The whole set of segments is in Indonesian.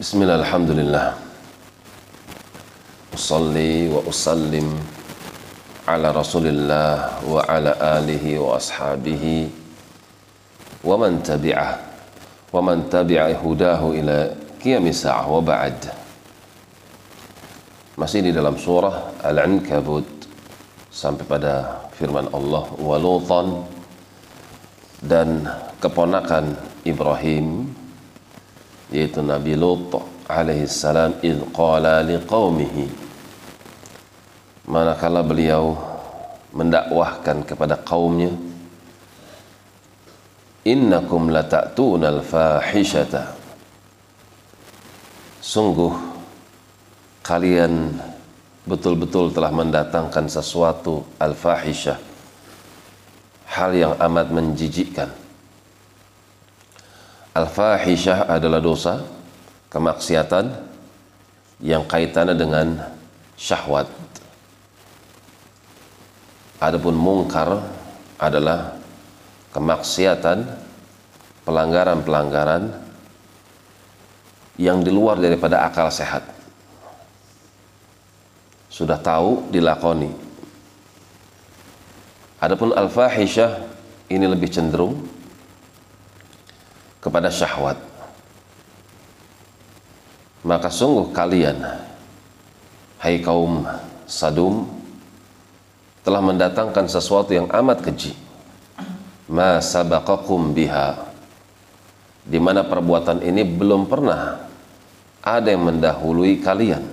بسم الله الحمد لله أصلي وأسلم على رسول الله وعلى آله وأصحابه ومن تبعه ومن تبع هداه إلى قيام الساعة وبعد masih di dalam surah Al-Ankabut sampai pada firman Allah walutan dan keponakan Ibrahim yaitu Nabi Lut alaihi salam id qala liqaumihi. Manakala beliau mendakwahkan kepada kaumnya innakum lata'tuna al-fahishata. Sungguh kalian betul-betul telah mendatangkan sesuatu al-fahishah hal yang amat menjijikkan al-fahishah adalah dosa kemaksiatan yang kaitannya dengan syahwat. Adapun mungkar adalah kemaksiatan pelanggaran-pelanggaran yang di luar daripada akal sehat. Sudah tahu dilakoni. Adapun al-fahishah ini lebih cenderung kepada syahwat. Maka sungguh kalian hai kaum sadum telah mendatangkan sesuatu yang amat keji. Ma sabaqakum biha. Di mana perbuatan ini belum pernah ada yang mendahului kalian.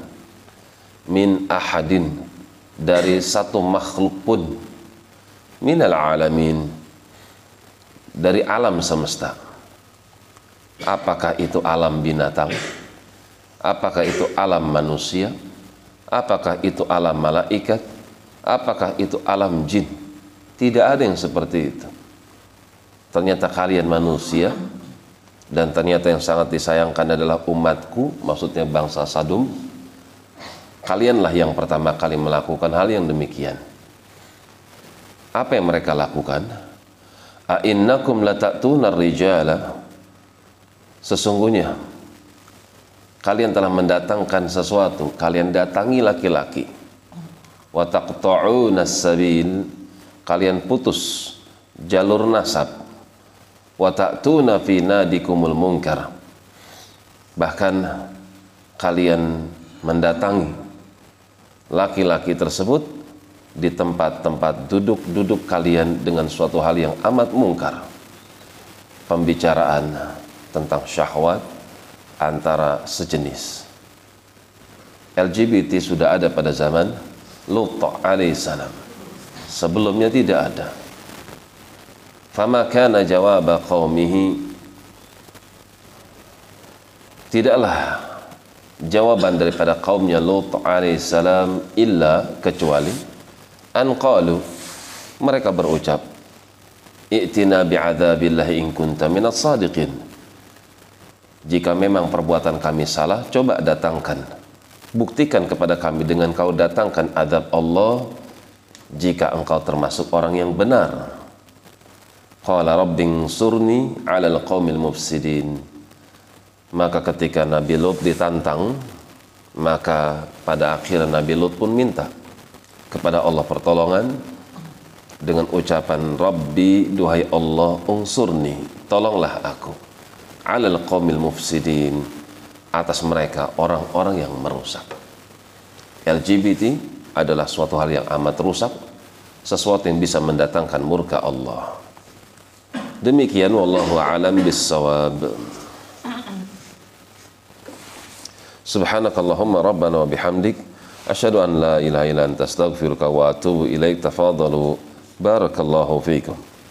Min ahadin dari satu makhluk pun. Minal alamin. Dari alam semesta apakah itu alam binatang? Apakah itu alam manusia? Apakah itu alam malaikat? Apakah itu alam jin? Tidak ada yang seperti itu. Ternyata kalian manusia dan ternyata yang sangat disayangkan adalah umatku maksudnya bangsa Sadum kalianlah yang pertama kali melakukan hal yang demikian. Apa yang mereka lakukan? A'innakum lata'tuna rijala sesungguhnya kalian telah mendatangkan sesuatu. Kalian datangi laki-laki. Wa taqta'una kalian putus jalur nasab. Wa ta'tuna fi nadikumul munkar. Bahkan kalian mendatangi laki-laki tersebut di tempat-tempat duduk-duduk kalian dengan suatu hal yang amat mungkar. Pembicaraan tentang syahwat antara sejenis. LGBT sudah ada pada zaman Lut alaihissalam sebelumnya tidak ada. Fama kana jawaba qaumihi tidaklah jawaban daripada kaumnya Lut alaihissalam illa kecuali an qalu mereka berucap i'tina bi'adzabillahi in kunta minas sadiqin jika memang perbuatan kami salah coba datangkan. Buktikan kepada kami dengan kau datangkan adab Allah jika engkau termasuk orang yang benar. Qala rabbing surni 'alal qaumil mufsidin. Maka ketika Nabi Lut ditantang maka pada akhirnya Nabi Lut pun minta kepada Allah pertolongan dengan ucapan Rabbi duhai Allah unsurni tolonglah aku 'alal qaumil mufsidin atas mereka orang-orang yang merusak LGBT adalah suatu hal yang amat rusak sesuatu yang bisa mendatangkan murka Allah Demikian wallahu alam bissawab. Subhanakallahumma rabbana wa bihamdik asyhadu an la ilaha illa anta astaghfiruka wa atubu ilaik. Tafadalu barakallahu fiikum.